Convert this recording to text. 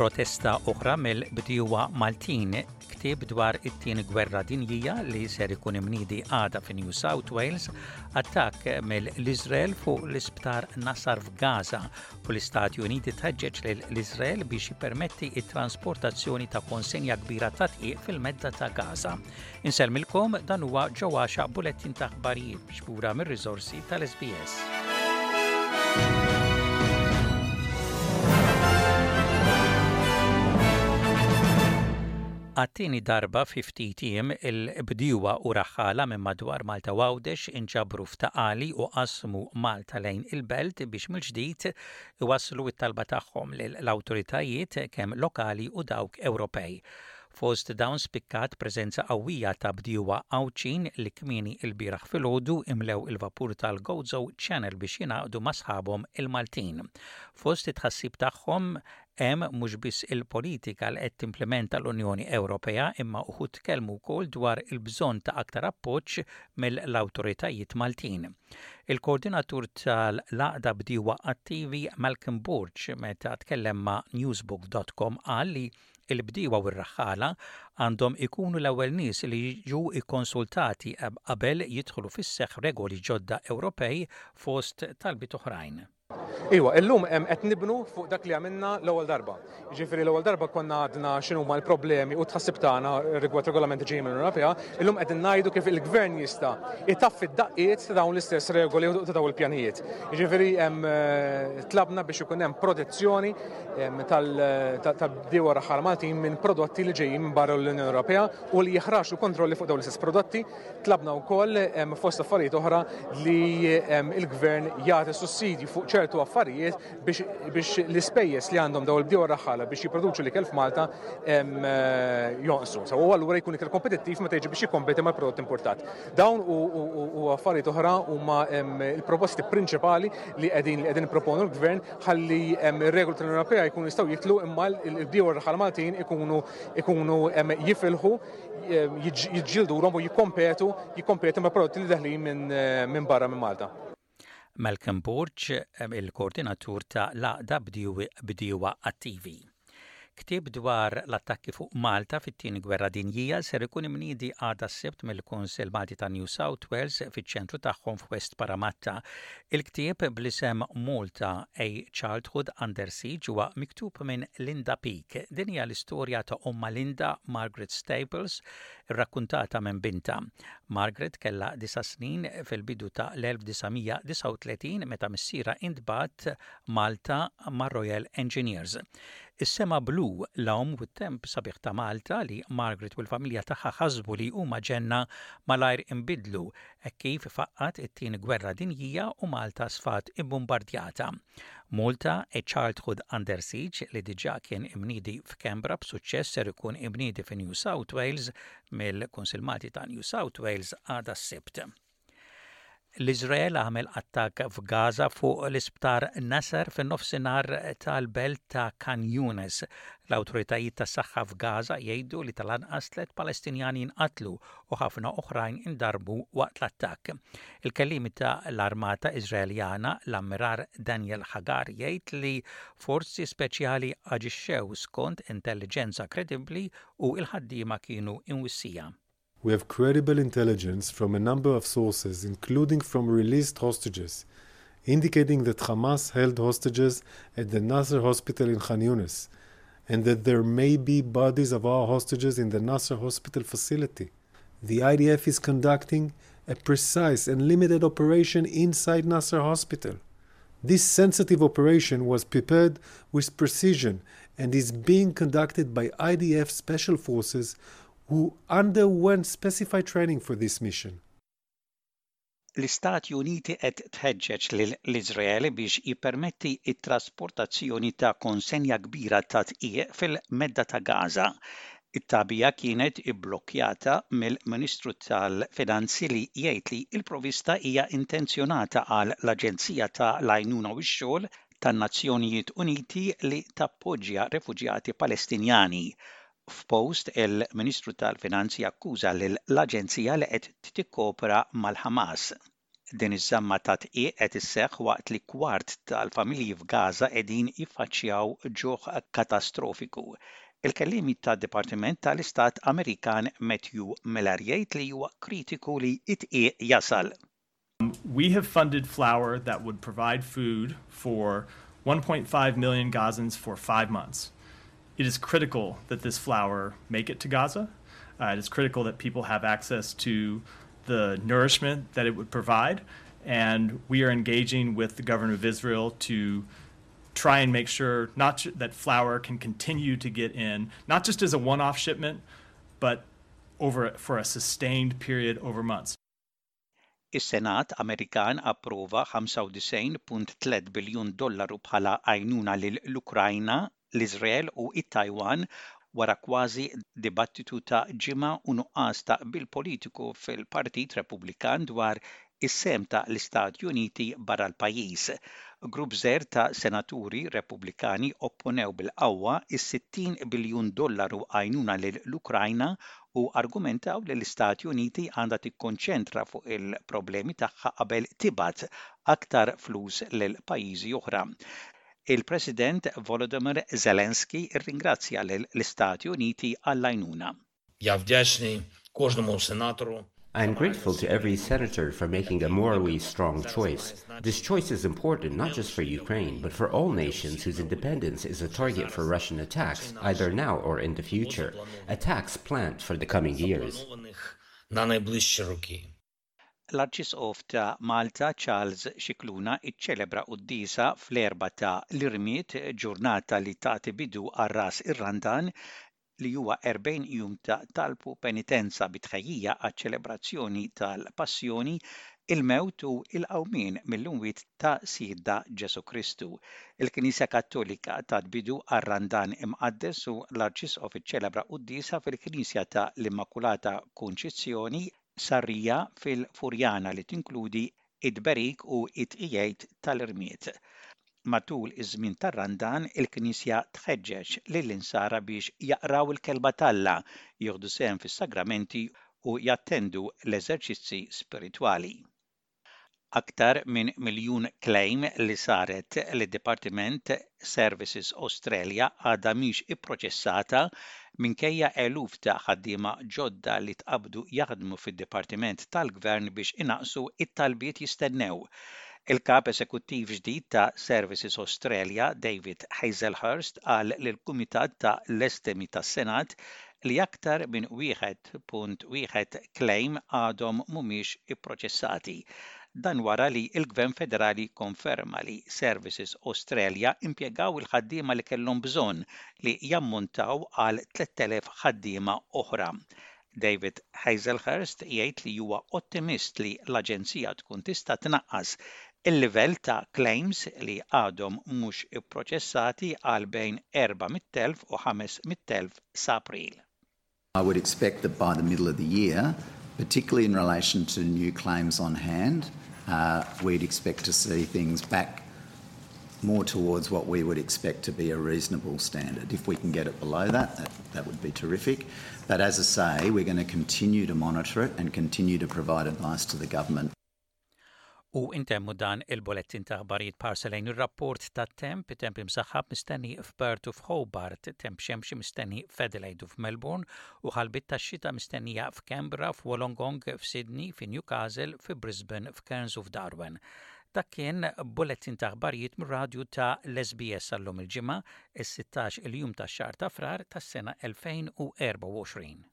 protesta oħra mill-bdiewa Maltin ktieb dwar it-tieni gwerra dinjija li ser ikun imnidi għada fi New South Wales, attakk mill-Izrael fuq l-isptar Nasar f'Gaza u l-Istati Uniti tħeġġeġ lil l-Iżrael biex jippermetti it-transportazzjoni ta' konsenja kbira ta' tqiq fil-medda ta' Gaza. Insellmilkom dan huwa ġewwaxa bulettin ta' aħbarijiet xbura mir-riżorsi tal-SBS. Għat-tieni darba fi ftit jiem, il-bdiewa u raħħala minn madwar Malta u Għawdex inġabru f'Ta' Qali u qasmu Malta lejn il-belt biex mill-ġdid iwasslu t-talba tagħhom lill-awtoritajiet kemm lokali u dawk Ewropej. Fost dawn spikkat preżenza qawwija ta' bdiewa Għawdxin li kmieni lbieraħ filgħodu imlew il-vapur tal-Gozo Channel biex jingħaqdu ma' sħabhom il-Maltin fost it-tħassib tagħhom Hemm mhux biss il-politika li qed timplimenta l-Unjoni Ewropea imma uħud tkellmu wkoll dwar il-bżonn ta' aktar appoġġ mill-awtoritajiet Maltin. Il-Koordinatur tal-Għaqda Bdiewa Attivi Malcolm Borg meta tkellem ma' Newsbook dot com qal li l-bdiewa u r-raħħala għandhom ikunu l-ewwel nies li jiġu kkonsultati qabel jidħlu fis-seħħ regoli ġodda Ewropej fost talbiet oħrajn. Iwa, illum qed nibnu fuq dak li għamilna l-ewwel darba. Jiġifieri l-ewwel darba konna għadna x'inhuma l-problemi u tħassib tagħna rigward regolamenti ġejjin mill-Unjoni Ewropea, illum qegħdin ngħidu kif il-Gvern jista' jtaffi d-daqqiet ta' dawn l-istess regoli u ta' dawn il-pjanijiet. Jiġifieri tlabna biex ikun hemm protezzjoni tal-bdiewa raħħala Maltin minn prodotti li ġejjin minn barra l-Unjoni Ewropea u li jeħraġtu kontrolli fuq dawn l-istess prodotti. Tlabna wkoll fost affarijiet oħra li l-gvern jagħti sussidji fuq ċertu affarijiet biex l-ispejjeż li għandhom daw il-bdew raħħala biex jipproduċu l-ikel f'Malta eh, jonqsu. So u allura jkun ikel kompetittiv meta jiġi biex jikkompeti mal-prodott importat. Dawn u affarijiet oħra huma il-proposti prinċipali li qegħdin li qegħdin proponu l-gvern ħalli ir-regoli tal-Unjoni Ewropea jkunu jistgħu jitlu imma l-bdew raħħala Maltin ikunu jifilħu jiġġildulhom u jikkompetu jikkompetu ma' prodotti li daħlin minn barra minn Malta. Malcolm Borg, il-koordinatur ta' l-Għaqda Bdiewa Attivi. Ktieb dwar l-attakki fuq Malta fit-Tieni Gwerra Dinjija ser ikun imniedi għada s-Sibt mill-Kunsill Malti ta' New South Wales fiċ-ċentru tagħhom f'West Parramatta. Il-ktieb bl-isem Malta, A Childhood Under Siege huwa miktub minn Linda Peake. Din hija l-istorja ta' ommha Linda, Margaret Staples, irrakkuntata minn bintha. Margaret kellha disa' snin fil-bidu ta' l-1939 meta missierha intbagħat Malta mar-Royal Engineers. Is-sema blu, l-għawm u t-temp sabiħ ta' Malta, li Margaret u l-familja tagħha ħasbu li huma ġenna, malajr inbidlu hekk kif faqqgħet it-Tieni Gwerra Dinjija u Malta sfat ibbumbardjata. Malta, a Childhood Under Siege li diġà kien imniedi f'Kembra b'suċċess ser ikun imniedi fi New South Wales mill-Kunsill Malti ta' New South Wales għada s-Sibt. L-Iżrael għamel attakk f'Gaza fuq l-Isptar Nasser fin-nofsinhar tal-belt ta' Khan Younis. L-awtoritajiet tas-saħħa f'Gaza jgħidu li tal-anqas tliet Palestinjani nqatlu u ħafna oħrajn indarbu waqt l-attakk. Il-kelliem ta' l-armata Iżraeljana, l-Ammirar Daniel Hagari jgħid li forzi speċjali aġixxew skont intelliġenza kredibbli u l-ħaddiema kienu imwissija. We have credible intelligence from a number of sources including from released hostages indicating that Hamas held hostages at the Nasser Hospital in Khan Younis and that there may be bodies of our hostages in the Nasser hospital facility. The IDF is conducting a precise and limited operation inside Nasser hospital. This sensitive operation was prepared with precision and is being conducted by IDF special forces who underwent specified training for this mission. L-Istati Uniti qed tħeġġeġ lil l-Iżrael biex jippermetti t-trasportazzjoni ta' konsenja kbira ta' dqiq fil-Medda ta' Gaża. It-tagħbija kienet ibblukkjata mill-Ministru tal-Finanzi li jgħid li l-provista hija intenzjonata għal l-Aġenzija ta' l-Għajnuna u x-Xogħol tan-Nazzjonijiet Uniti li tappoġġja refuġjati Palestinjani F'post, il-Ministru tal-Finanzi akkuża lill-Aġenzija li qed tikkopera mal-Ħamas. Din iż-żamma ta' dqiq qed isseħħ waqt li kwart tal-familji f'Gaża qegħdin jiffaċċjaw ġuħ katastrofiku. Il-kelliem tad-Dipartiment tal-Istat Amerikan Matthew Miller jgħid li huwa kritiku li d-dqiq jasal. We have funded flour that would provide food for 1.5 million Gazans for five months. it is critical that this flour make it to Gaza. Uh, it is critical that people have access to the nourishment that it would provide. And we are engaging with the government of Israel to try and make sure not that flour can continue to get in, not just as a one-off shipment, but over for a sustained period over months. Is-Senat Amerikan approva 95.3 biljun dollaru bħala għajnuna lill-Ukrajna, l-Iżrael u t-Tajwan wara kważi dibattitu ta' ġimgħa u nuqqas ta' qbil politiku fil-Partit Repubblikan dwar is-sehem ta' l-Istati Uniti barra l-pajjiż. Grupp żgħir ta' Senaturi Repubblikani opponew bil-qawwa s-60 biljun dollaru għajnuna lill-Ukrajna u argumentaw li l-Istati Uniti għandha tikkonċentra fuq il-problemi tagħha qabel tibgħat aktar flus lil pajjiżi oħra. Il-President Volodymyr Zelensky rringrazzja lill-Istati Uniti għall-għajnuna. I am grateful to every senator for making a morally strong choice. This choice is important not just for Ukraine, but for all nations whose independence is a target for Russian attacks, either now or in the future, attacks planned for the coming years. l-Arċisqof ta' Malta Charles Xikluna iċċelebra d-disa fl-erba ta' l-Irmiet ġurnata li tagħti bidu għarras ir-Randan li huwa 40 jum ta' talb u penitenza bi tħejjija għaċ-ċelebrazzjoni tal-Passjoni, il-mewt u l-qawmien mill-imwiet ta' Sidna Ġesù Kristu. Il-Knisja Kattolika tat bidu għar-Randan Imqaddes u l-Arċisqof iċċelebra quddiesa fil-Knisja ta' l-Immakulata Kunċizzjoni, Sarria fil-Furjana li tinkludi it-tberik u t-tqigħid tal-irmied. Matul iż-żmien tar-Randan, il-Knisja tħeġġeġ lill-Insara biex jaqraw il-Kelma t'Alla, jieħdu sehem fis-sagramenti u jattendu l-eżerċizzi spiritwali. Aktar minn miljun claim li saret lid-Dipartiment Services Australia għadha mhix ipproċessata minkejja eluf ta' ħaddiema ġodda li tqabbdu jaħdmu fid-dipartiment tal-Gvern biex inaqqsu t-talbiet jistennew. Il-Kap Eżekuttiv ġdid ta' Services Australia, David Hazelhurst qal lill-Kumitat ta' l-Estimi tas-Senat li aktar minn wieħed 1.1 claim għadhom mhumiex ipproċessati. Dan wara li l-Gvern Federali kkonferma li Services Australia impjegaw il-ħaddiema li kellhom bżonn li jammontaw għal 3,000 ħaddiema oħra. David Hazelhurst jgħid li huwa ottimist li l-Aġenzija tkun tista' tnaqqas il-livell ta' claims li għadhom mhux ipproċessati għal bejn 400,000 u 500,000 sa April. I would expect that by the middle of the year particularly in relation to new claims on hand, uh, we'd expect to see things back more towards what we would expect to be a reasonable standard. If we can get it below that, that, that would be terrific. But as I say, we're going to continue to monitor it and continue to provide advice to the government U intemmu dan il-bulettin ta' aħbarijiet b'ħarsa lejn ir-rapport tat-temp, temp imsaħħab mistenni f'Perth u f'Hobart, temp xemxi mistenni f'Adelaide u f'Melbourne, u ħalbiet tax-xita mistennija f'Canberra, f'Wollongong, f'Sydney, fi Newcastle, fi Brisbane, f'Cairns u f'Darwin. Dak kien bulettin ta' aħbarijiet mir-radju ta' l-SBS għallum il-Ġimgħa, is-16 il-jum tax-xahar ta' Frar tas-sena 2024.